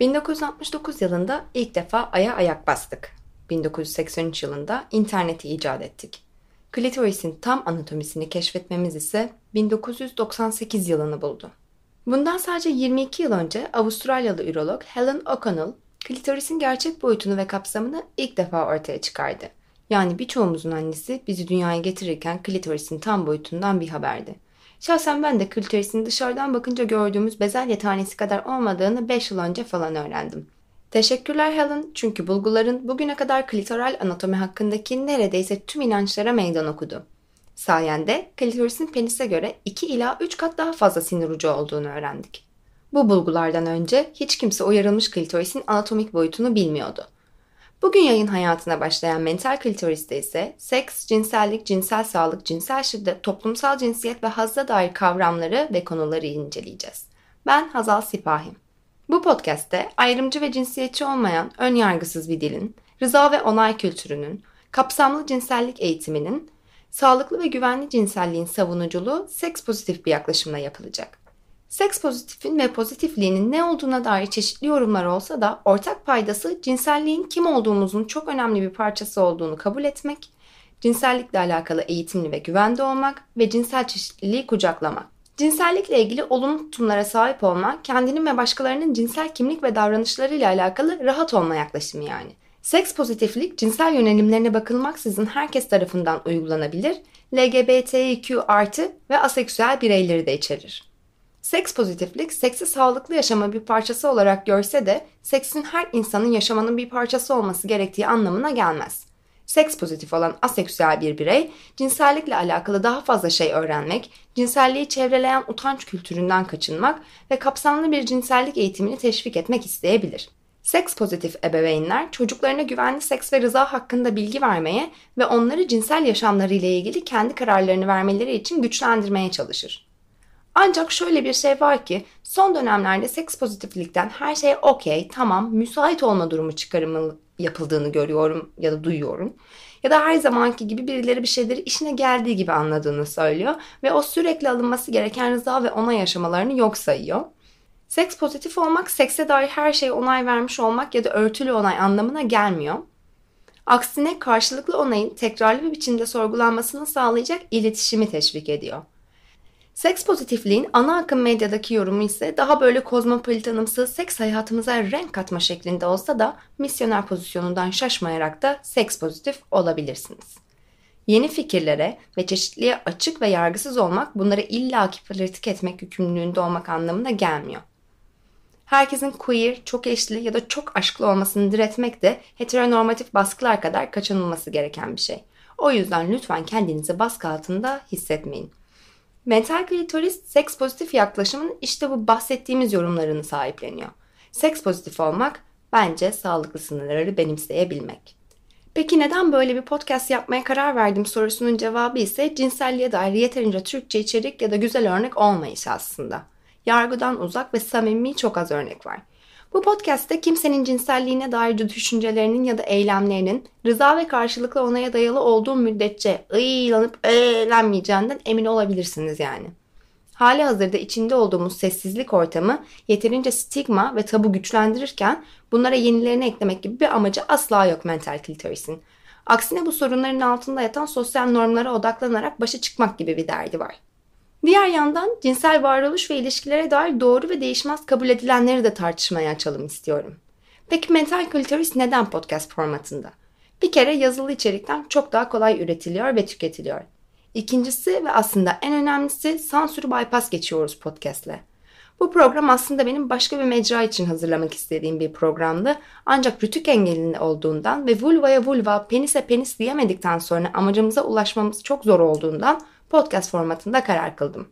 1969 yılında ilk defa Ay'a ayak bastık. 1983 yılında interneti icat ettik. Klitorisin tam anatomisini keşfetmemiz ise 1998 yılını buldu. Bundan sadece 22 yıl önce Avustralyalı ürolog Helen O'Connell klitorisin gerçek boyutunu ve kapsamını ilk defa ortaya çıkardı. Yani birçoğumuzun annesi bizi dünyaya getirirken klitorisin tam boyutundan bir haberdi. Şahsen ben de klitorisin dışarıdan bakınca gördüğümüz bezelye tanesi kadar olmadığını 5 yıl önce falan öğrendim. Teşekkürler Helen çünkü bulguların bugüne kadar klitoral anatomi hakkındaki neredeyse tüm inançlara meydan okudu. Sayende klitorisin penise göre 2 ila 3 kat daha fazla sinir ucu olduğunu öğrendik. Bu bulgulardan önce hiç kimse uyarılmış klitorisin anatomik boyutunu bilmiyordu. Bugün yayın hayatına başlayan mental klitoriste ise seks, cinsellik, cinsel sağlık, cinsel şiddet, toplumsal cinsiyet ve hazza dair kavramları ve konuları inceleyeceğiz. Ben Hazal Sipahi. Bu podcast'te ayrımcı ve cinsiyetçi olmayan ön yargısız bir dilin, rıza ve onay kültürünün, kapsamlı cinsellik eğitiminin, sağlıklı ve güvenli cinselliğin savunuculuğu seks pozitif bir yaklaşımla yapılacak. Seks pozitifin ve pozitifliğinin ne olduğuna dair çeşitli yorumlar olsa da ortak paydası cinselliğin kim olduğumuzun çok önemli bir parçası olduğunu kabul etmek, cinsellikle alakalı eğitimli ve güvende olmak ve cinsel çeşitliliği kucaklamak. Cinsellikle ilgili olumlu tutumlara sahip olma, kendinin ve başkalarının cinsel kimlik ve davranışlarıyla alakalı rahat olma yaklaşımı yani. Seks pozitiflik cinsel yönelimlerine bakılmaksızın herkes tarafından uygulanabilir, LGBTQ artı ve aseksüel bireyleri de içerir. Seks pozitiflik, seksi sağlıklı yaşama bir parçası olarak görse de seksin her insanın yaşamanın bir parçası olması gerektiği anlamına gelmez. Seks pozitif olan aseksüel bir birey, cinsellikle alakalı daha fazla şey öğrenmek, cinselliği çevreleyen utanç kültüründen kaçınmak ve kapsamlı bir cinsellik eğitimini teşvik etmek isteyebilir. Seks pozitif ebeveynler çocuklarına güvenli seks ve rıza hakkında bilgi vermeye ve onları cinsel yaşamları ile ilgili kendi kararlarını vermeleri için güçlendirmeye çalışır. Ancak şöyle bir şey var ki son dönemlerde seks pozitiflikten her şey okey, tamam, müsait olma durumu çıkarımı yapıldığını görüyorum ya da duyuyorum. Ya da her zamanki gibi birileri bir şeyleri işine geldiği gibi anladığını söylüyor ve o sürekli alınması gereken rıza ve onay yaşamalarını yok sayıyor. Seks pozitif olmak, sekse dair her şeye onay vermiş olmak ya da örtülü onay anlamına gelmiyor. Aksine karşılıklı onayın tekrarlı bir biçimde sorgulanmasını sağlayacak iletişimi teşvik ediyor. Seks pozitifliğin ana akım medyadaki yorumu ise daha böyle kozmopolitanımsı seks hayatımıza renk katma şeklinde olsa da misyoner pozisyonundan şaşmayarak da seks pozitif olabilirsiniz. Yeni fikirlere ve çeşitliğe açık ve yargısız olmak bunları illaki pratik etmek yükümlülüğünde olmak anlamına gelmiyor. Herkesin queer, çok eşli ya da çok aşklı olmasını diretmek de heteronormatif baskılar kadar kaçınılması gereken bir şey. O yüzden lütfen kendinizi baskı altında hissetmeyin. Mental klitorist seks pozitif yaklaşımın işte bu bahsettiğimiz yorumlarını sahipleniyor. Seks pozitif olmak bence sağlıklı sınırları benimseyebilmek. Peki neden böyle bir podcast yapmaya karar verdim sorusunun cevabı ise cinselliğe dair yeterince Türkçe içerik ya da güzel örnek olmayış aslında. Yargıdan uzak ve samimi çok az örnek var. Bu podcast'te kimsenin cinselliğine dair düşüncelerinin ya da eylemlerinin rıza ve karşılıklı onaya dayalı olduğu müddetçe ıylanıp eğlenmeyeceğinden emin olabilirsiniz yani. Hali hazırda içinde olduğumuz sessizlik ortamı yeterince stigma ve tabu güçlendirirken bunlara yenilerini eklemek gibi bir amacı asla yok mental klitorisin. Aksine bu sorunların altında yatan sosyal normlara odaklanarak başa çıkmak gibi bir derdi var. Diğer yandan cinsel varoluş ve ilişkilere dair doğru ve değişmez kabul edilenleri de tartışmaya açalım istiyorum. Peki mental klitoris neden podcast formatında? Bir kere yazılı içerikten çok daha kolay üretiliyor ve tüketiliyor. İkincisi ve aslında en önemlisi sansürü bypass geçiyoruz podcastle. Bu program aslında benim başka bir mecra için hazırlamak istediğim bir programdı. Ancak rütük engelinde olduğundan ve vulvaya vulva, penise penis diyemedikten sonra amacımıza ulaşmamız çok zor olduğundan podcast formatında karar kıldım.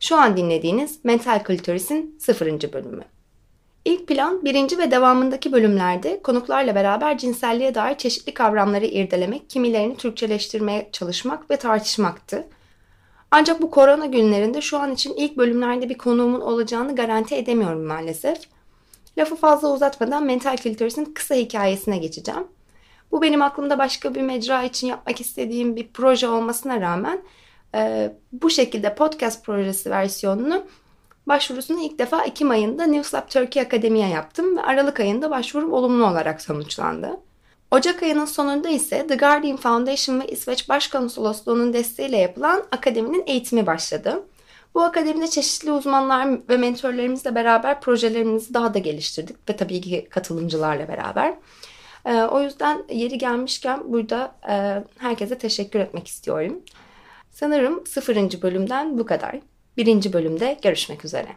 Şu an dinlediğiniz Mental Klitoris'in 0. bölümü. İlk plan birinci ve devamındaki bölümlerde konuklarla beraber cinselliğe dair çeşitli kavramları irdelemek, kimilerini Türkçeleştirmeye çalışmak ve tartışmaktı. Ancak bu korona günlerinde şu an için ilk bölümlerde bir konuğumun olacağını garanti edemiyorum maalesef. Lafı fazla uzatmadan mental klitoris'in kısa hikayesine geçeceğim. Bu benim aklımda başka bir mecra için yapmak istediğim bir proje olmasına rağmen e, bu şekilde podcast projesi versiyonunu Başvurusunu ilk defa Ekim ayında News Lab Turkey Akademi'ye yaptım ve Aralık ayında başvurum olumlu olarak sonuçlandı. Ocak ayının sonunda ise The Guardian Foundation ve İsveç Başkonsolosluğu'nun desteğiyle yapılan akademinin eğitimi başladı. Bu akademide çeşitli uzmanlar ve mentorlarımızla beraber projelerimizi daha da geliştirdik ve tabii ki katılımcılarla beraber. Ee, o yüzden yeri gelmişken burada e, herkese teşekkür etmek istiyorum. Sanırım sıfırıncı bölümden bu kadar. Birinci bölümde görüşmek üzere.